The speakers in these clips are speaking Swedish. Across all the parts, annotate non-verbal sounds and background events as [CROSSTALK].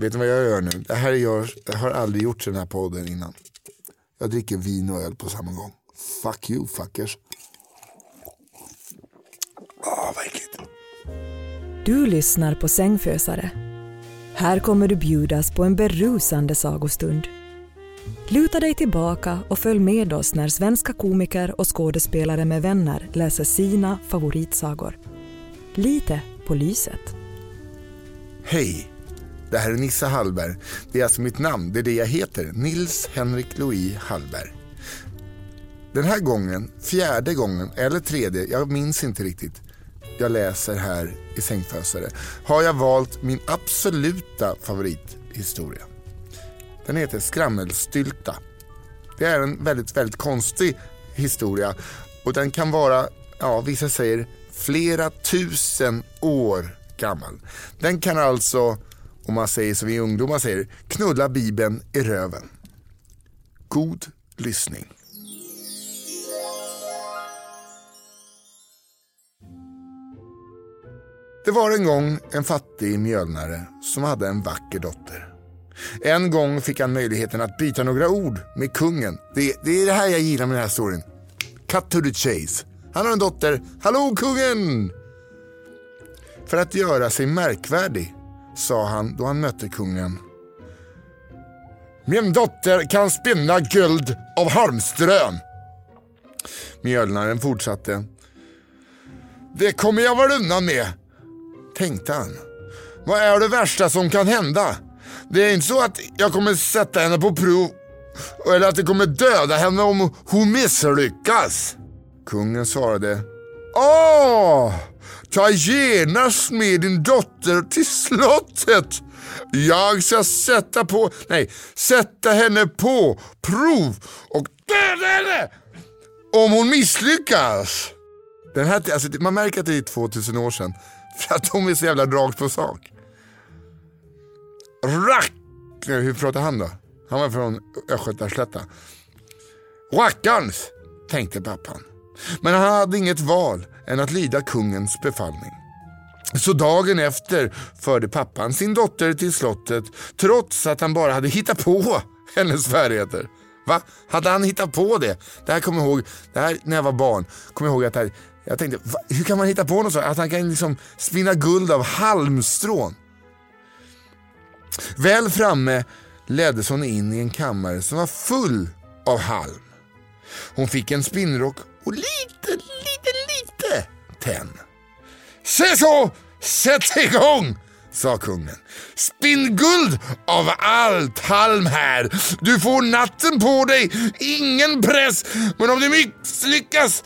Vet ni vad jag gör nu? Det här gör, jag har aldrig gjort den här podden innan. Jag dricker vin och öl på samma gång. Fuck you fuckers. Ah, vad äckligt. Du lyssnar på Sängfösare. Här kommer du bjudas på en berusande sagostund. Luta dig tillbaka och följ med oss när svenska komiker och skådespelare med vänner läser sina favoritsagor. Lite på lyset. Hej, det här är Nissa Hallberg. Det är alltså mitt namn, det är det jag heter. Nils Henrik Louis Hallberg. Den här gången, fjärde gången eller tredje, jag minns inte riktigt. Jag läser här i Sängfösare. Har jag valt min absoluta favorithistoria. Den heter Skrammelstylta. Det är en väldigt, väldigt konstig historia och den kan vara, ja vissa säger flera tusen år gammal. Den kan alltså, och man säger som vi ungdomar säger, knulla bibeln i röven. God lyssning. Det var en gång en fattig mjölnare som hade en vacker dotter. En gång fick han möjligheten att byta några ord med kungen. Det, det är det här jag gillar med den här storyn. Cut to the chase. Han har en dotter. Hallå kungen! För att göra sig märkvärdig sa han då han mötte kungen. Min dotter kan spinna guld av halmströn. Mjölnaren fortsatte. Det kommer jag väl undan med, tänkte han. Vad är det värsta som kan hända? Det är inte så att jag kommer sätta henne på prov eller att det kommer döda henne om hon misslyckas. Kungen svarade. Åh! Ta genast med din dotter till slottet. Jag ska sätta på, nej, sätta henne på prov och döda henne om hon misslyckas. Den här, alltså, man märker att det är 2000 år sedan [LAUGHS] för att de är så jävla rakt på sak. Rack... Hur pratar han då? Han var från Östgötaslätta. Rackarns, tänkte pappan. Men han hade inget val än att lyda kungens befallning. Så dagen efter förde pappan sin dotter till slottet trots att han bara hade hittat på hennes färdigheter. Va? Hade han hittat på det? Det här kommer jag ihåg, det här, när jag var barn, kommer jag ihåg att här, jag tänkte, va? hur kan man hitta på något sånt? Att han kan liksom spinna guld av halmstrån. Väl framme leddes hon in i en kammare som var full av halm. Hon fick en spinnrock och lite, lite, lite tenn. Se så! Sätt igång! sa kungen. Spinn guld av allt halm här. Du får natten på dig, ingen press. Men om du misslyckas,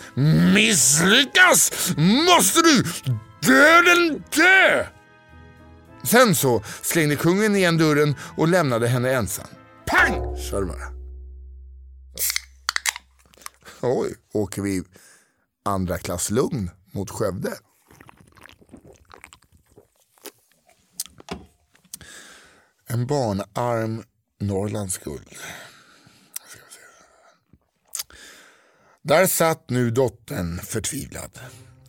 misslyckas, måste du döden dö! Sen så slängde kungen igen dörren och lämnade henne ensam. Pang! sa det bara. Oj, åker vi andra klass lugn mot Skövde. En barnarm Norrlands guld. Där satt nu dottern förtvivlad.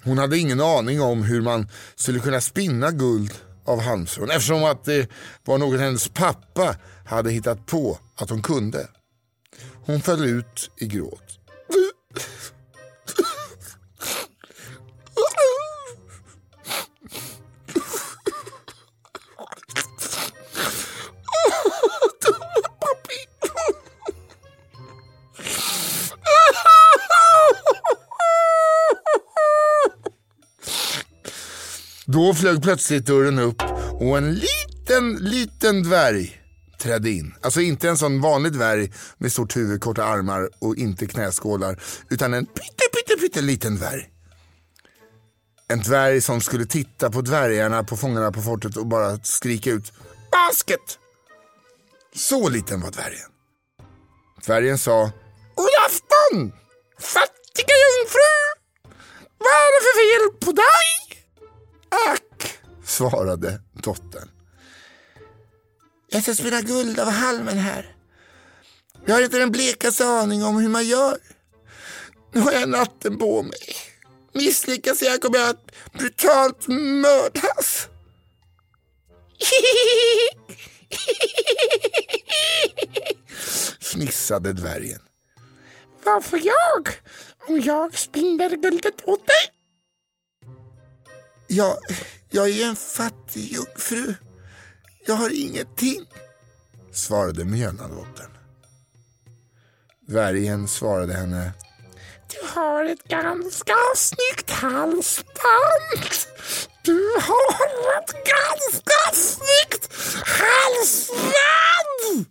Hon hade ingen aning om hur man skulle kunna spinna guld av halmstrån eftersom att det var något hennes pappa hade hittat på att hon kunde. Hon föll ut i gråt. Då flög plötsligt dörren upp och en liten, liten dvärg trädde in. Alltså inte en sån vanlig dvärg med stort huvud, korta armar och inte knäskålar. Utan en pytte, pytte, pytte liten dvärg. En dvärg som skulle titta på dvärgarna på Fångarna på fortet och bara skrika ut basket. Så liten var dvärgen. Dvärgen sa God afton! Fattiga jungfru! Vad är det för fel på dig? Svarade dottern. Jag ska spela guld av halmen här. Jag har inte den blekaste aning om hur man gör. Nu har jag natten på mig. Misslyckas jag kommer jag att brutalt mördas. Fnissade dvärgen. Varför jag? Om jag spinner guldet åt dig? Jag, jag är en fattig jungfru. Jag har ingenting, svarade mjölnadottern. Dvärgen svarade henne. Du har ett ganska snyggt halsband. Du har ett ganska snyggt halsband!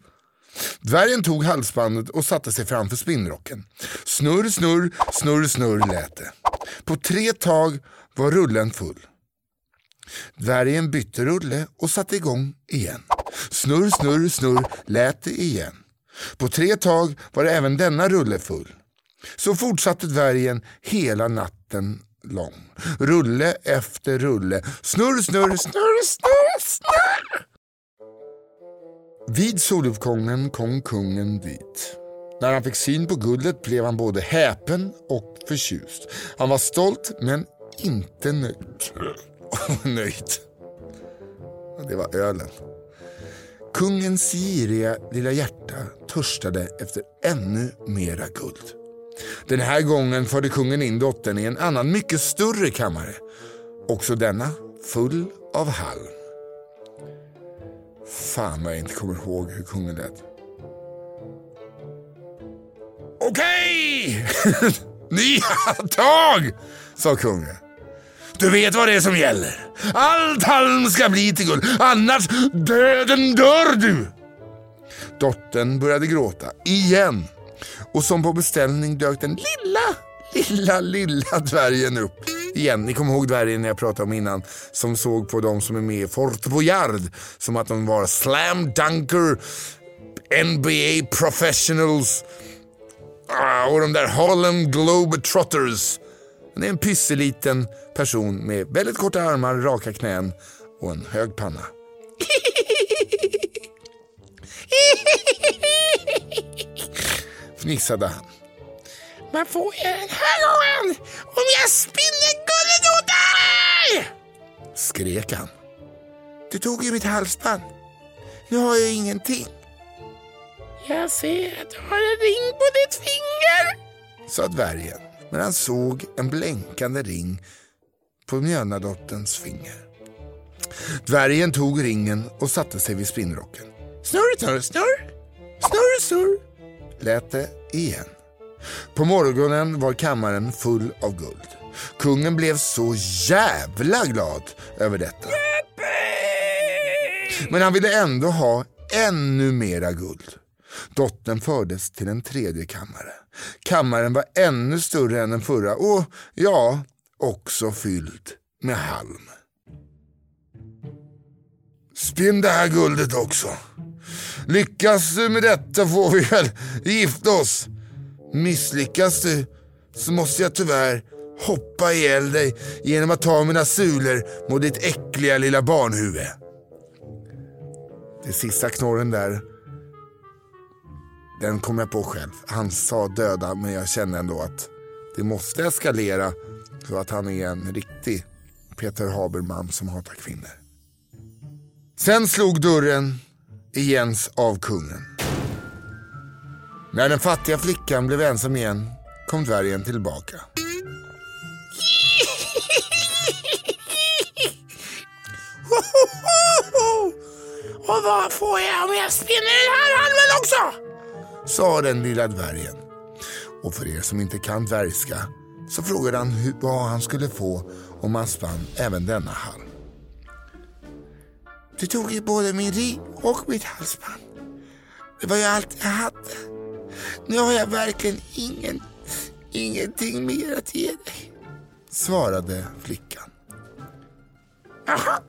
Dvärgen tog halsbandet och satte sig framför spinnrocken. Snurr, snurr, snurr, snurr lät det. På tre tag var rullen full. Dvärgen bytte rulle och satte igång igen. Snurr, snurr, snurr lät det igen. På tre tag var även denna rulle full. Så fortsatte dvärgen hela natten lång. Rulle efter rulle. Snurr, snurr, snurr, snurr, snurr. Vid soluppgången kom kungen dit. När han fick syn på guldet blev han både häpen och förtjust. Han var stolt men inte nöjd. [LAUGHS] nöjd. Det var ölen. Kungens giriga lilla hjärta törstade efter ännu mera guld. Den här gången förde kungen in dottern i en annan mycket större kammare. Också denna full av halm. Fan vad jag inte kommer ihåg hur kungen lät. Okej! [LAUGHS] Nya tag! sa kungen. Du vet vad det är som gäller. Allt halm ska bli till guld, annars döden dör du! Dottern började gråta, igen. Och som på beställning dök den lilla, lilla, lilla dvärgen upp. Igen, ni kommer ihåg dvärgen jag pratade om innan som såg på de som är med i Fort Boyard som att de var slam dunker, NBA professionals ah, och de där Harlem Globetrotters. Han är en pysseliten person med väldigt korta armar, raka knän och en hög panna. Fnissade han. Man får jag den här gången om jag spinner guldet åt dig? Skrek han. Du tog ju mitt halsband. Nu har jag ingenting. Jag ser att du har en ring på ditt finger, sa dvärgen när han såg en blänkande ring på Mjölnadotterns finger. Dvärgen tog ringen och satte sig vid spinnrocken. Snurr, snurr, snurr, snurr, snurr, lät det igen. På morgonen var kammaren full av guld. Kungen blev så jävla glad över detta. Men han ville ändå ha ännu mera guld. Dottern fördes till en tredje kammare. Kammaren var ännu större än den förra och ja, också fylld med halm. Spinn det här guldet också. Lyckas du med detta får vi väl gifta oss. Misslyckas du så måste jag tyvärr hoppa ihjäl dig genom att ta mina sulor mot ditt äckliga lilla barnhuvud. Det sista knorren där, den kom jag på själv. Han sa döda, men jag känner ändå att det måste eskalera så att han är en riktig Peter Haberman som hatar kvinnor. Sen slog dörren igens av kungen. När den fattiga flickan blev ensam igen kom dvärgen tillbaka. [LAUGHS] Och vad får jag om jag spinner den här halmen också? Sa den lilla dvärgen. Och för er som inte kan dvärgska så frågade han hur, vad han skulle få om han spann även denna halm. Du tog ju både min ring och mitt halsband. Det var ju allt jag hade. Nu har jag verkligen ingen, ingenting mer att ge dig. Svarade flickan. Jaha,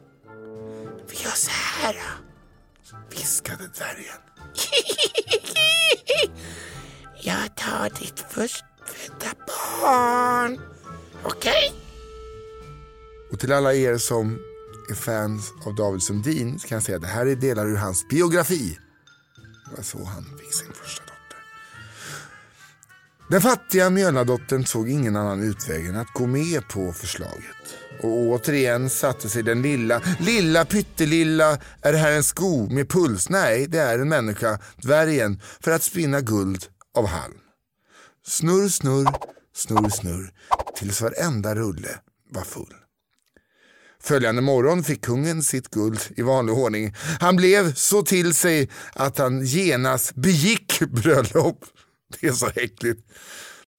vi gör så här då. Viskade dvärgen. [LAUGHS] [LAUGHS] jag tar ditt förstfödda barn. Okej? Okay? Och till alla er som är fans av David Sundin kan jag säga att det här är delar ur hans biografi. Det var så han fick sin första dotter. Den fattiga mjölnadottern såg ingen annan utväg än att gå med på förslaget. Och återigen satte sig den lilla, lilla pyttelilla, är det här en sko med puls? Nej, det är en människa, dvärgen, för att spinna guld av halm. Snurr, snurr, snurr, snurr, tills varenda rulle var full. Följande morgon fick kungen sitt guld i vanlig ordning. Han blev så till sig att han genast begick bröllop. [LAUGHS] Det är så äckligt.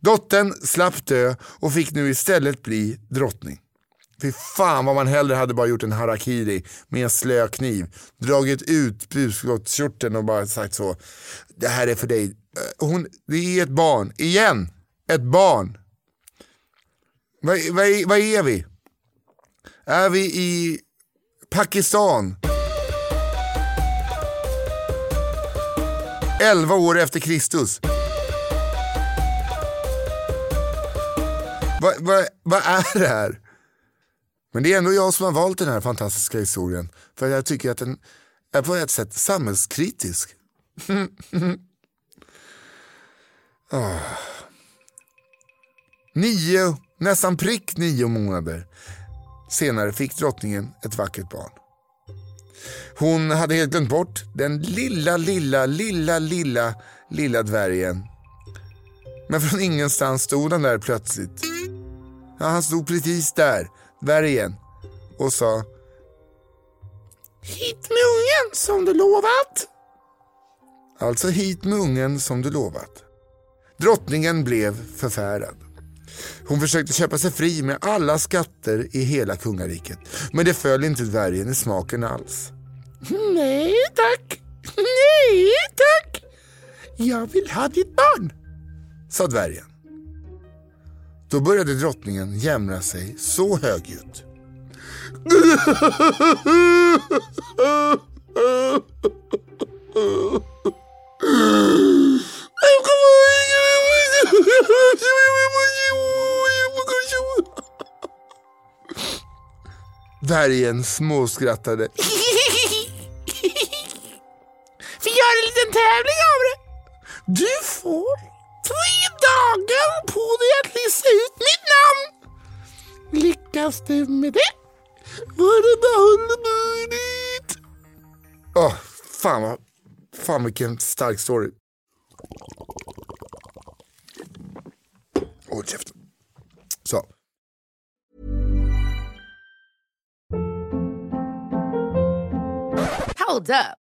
Dottern slapp dö och fick nu istället bli drottning. Fy fan vad man hellre hade bara gjort en harakiri med en slö kniv. Dragit ut buskottkörteln och bara sagt så. Det här är för dig. Eh, hon, det är ett barn. Igen! Ett barn. Vad, vad är vi? Är vi i Pakistan? 11 år efter Kristus. Vad va, va är det här? Men det är ändå jag som har valt den här fantastiska historien. För jag tycker att den är på ett sätt samhällskritisk. oh. [LAUGHS] Nio, nästan prick nio månader senare fick drottningen ett vackert barn. Hon hade helt glömt bort den lilla, lilla, lilla, lilla, lilla dvärgen. Men från ingenstans stod han där plötsligt. Ja, han stod precis där, dvärgen, och sa Hit med ungen som du lovat. Alltså hit med ungen som du lovat. Drottningen blev förfärad. Hon försökte köpa sig fri med alla skatter i hela kungariket. Men det föll inte dvärgen i smaken alls. Nej tack, [LAUGHS] nej tack. Jag vill ha ditt barn, sa dvärgen. Då började drottningen jämra sig så högljutt. Dvärgen småskrattade. Vi gör en liten tävling av det. Du får tre dagar på dig lista ut mitt namn. Lyckas du med det var det dit. Åh, oh, fan vad... Fan vilken stark story. Håll käften. Så. Hold up.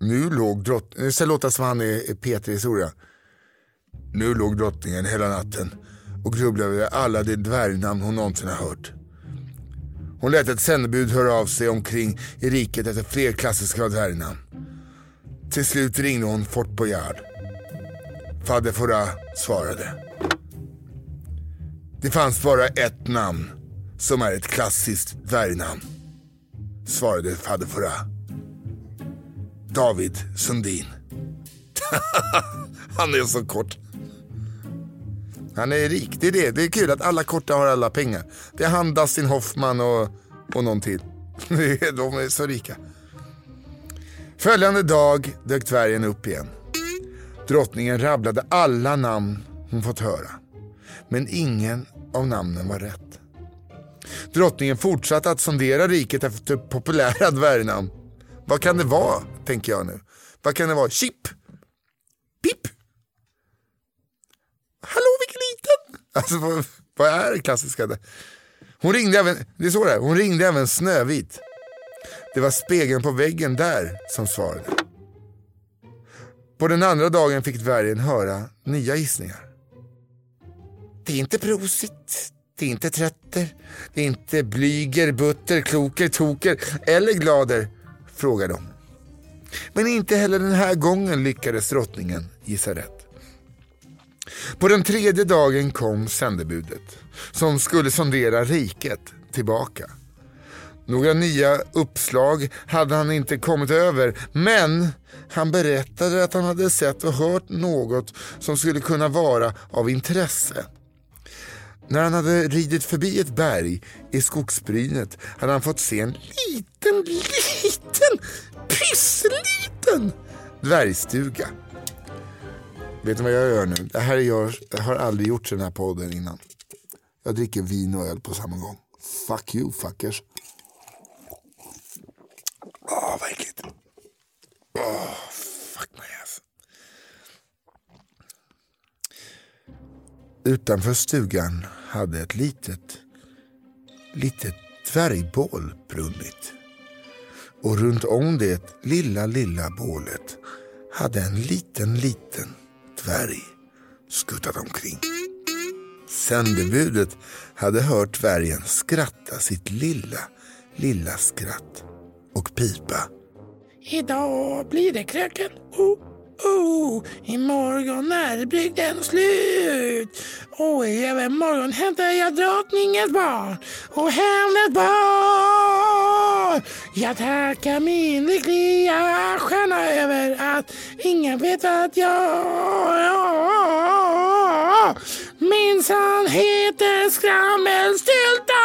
Nu låg drottningen, det ska låta som han är Peter i historia. Nu låg drottningen hela natten och grubblade över alla de dvärgnamn hon någonsin har hört. Hon lät ett sändebud höra av sig omkring i riket efter fler klassiska dvärgnamn. Till slut ringde hon Fort Boyard. Fader Fora svarade. Det fanns bara ett namn som är ett klassiskt dvärgnamn. Svarade Fader Fora. David Sundin. [LAUGHS] Han är så kort. Han är rik, det är det. Det är kul att alla korta har alla pengar. Det är han, Dustin Hoffman och, och någon till. [LAUGHS] De är så rika. Följande dag dök dvärgen upp igen. Drottningen rabblade alla namn hon fått höra. Men ingen av namnen var rätt. Drottningen fortsatte att sondera riket efter populära dvärgnamn. Vad kan det vara, tänker jag nu. Vad kan det vara? Chip? Pip? Hallå vilken liten! Alltså vad, vad är det klassiska? där? Hon ringde även, det är så det hon ringde även Snövit. Det var spegeln på väggen där som svarade. På den andra dagen fick dvärgen höra nya gissningar. Det är inte prosit, det är inte trötter, det är inte blyger, butter, kloker, toker eller glader, frågade de. Men inte heller den här gången lyckades drottningen gissa rätt. På den tredje dagen kom sändebudet som skulle sondera riket tillbaka. Några nya uppslag hade han inte kommit över men han berättade att han hade sett och hört något som skulle kunna vara av intresse. När han hade ridit förbi ett berg i skogsbrynet hade han fått se en liten, liten, pissliten dvärgstuga. Vet ni vad jag gör nu? Det här gör, jag har aldrig gjort i den här podden innan. Jag dricker vin och öl på samma gång. Fuck you fuckers. Åh, vad äckligt. Åh, fuck my ass. Utanför stugan hade ett litet, litet dvärgbål brunnit. Och runt om det lilla, lilla bålet hade en liten, liten dvärg skuttat omkring. Sändebudet hade hört dvärgen skratta sitt lilla, lilla skratt och pipa. Idag blir det kröken. Oh, oh. Imorgon är brygden slut. Och i övermorgon hämtar jag drottningens barn och hennes barn. Jag tackar min lyckliga stjärna över att ingen vet att jag minsann heter Skrammelstylta!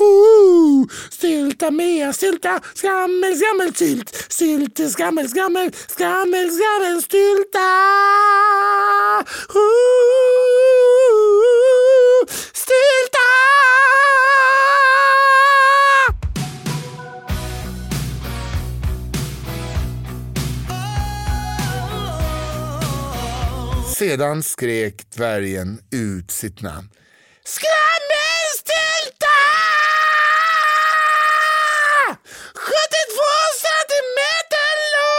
Ooh, stylta Mea, stylta, skammel, skammel, sylt, sylt, skammel, skammel, skammel, skammel, stylta. Ooh, Sedan skrek dvärgen ut sitt namn. Skrammelstylta! 72 centimeter lång!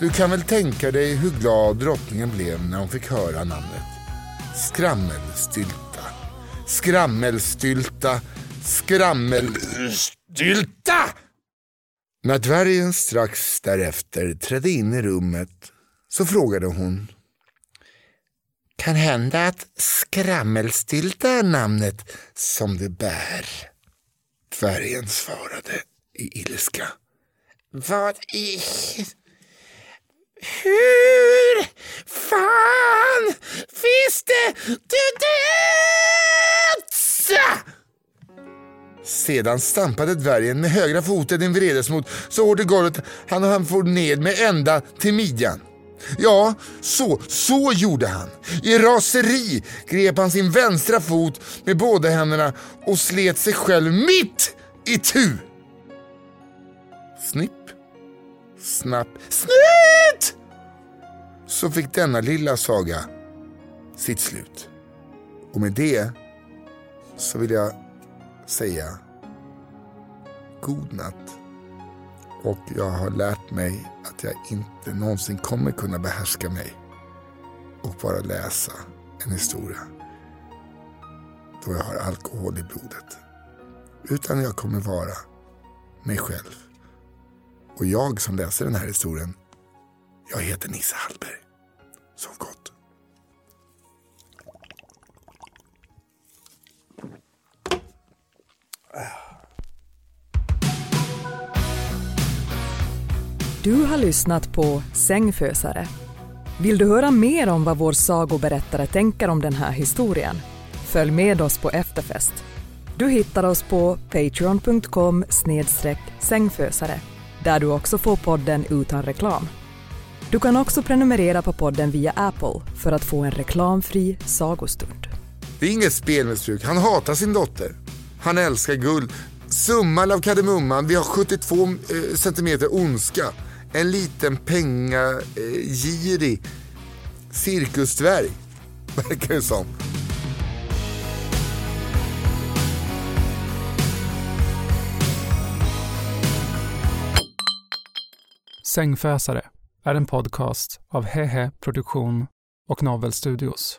Du kan väl tänka dig hur glad drottningen blev när hon fick höra namnet. Skrammelstylta. Skrammelstylta. Skrammelstylta! När dvärgen strax därefter trädde in i rummet så frågade hon. Kan hända att Skrammelstilta är namnet som du bär? Dvärgen svarade i ilska. Vad i... Hur fan visste du det? Sedan stampade dvärgen med högra foten i vredesmod så hårt i golvet han han for ned med ända till midjan. Ja, så, så gjorde han. I raseri grep han sin vänstra fot med båda händerna och slet sig själv mitt i tu. Snipp, snapp, snyt! Så fick denna lilla saga sitt slut. Och med det så vill jag säga god natt. Och jag har lärt mig att jag inte någonsin kommer kunna behärska mig och bara läsa en historia då jag har alkohol i blodet. Utan jag kommer vara mig själv. Och jag som läser den här historien, jag heter Nisse Hallberg. Sov gott. Du har lyssnat på Sängfösare. Vill du höra mer om vad vår sagoberättare tänker om den här historien? Följ med oss på efterfest. Du hittar oss på patreon.com sängfösare där du också får podden utan reklam. Du kan också prenumerera på podden via Apple för att få en reklamfri sagostund. Det är inget spelmissbruk. Han hatar sin dotter. Han älskar guld. Summan av kardemumman, vi har 72 eh, centimeter ondska. En liten pengagirig eh, cirkusdvärg, [LAUGHS] verkar det som. Sängfösare är en podcast av Hehe Produktion och Novel Studios.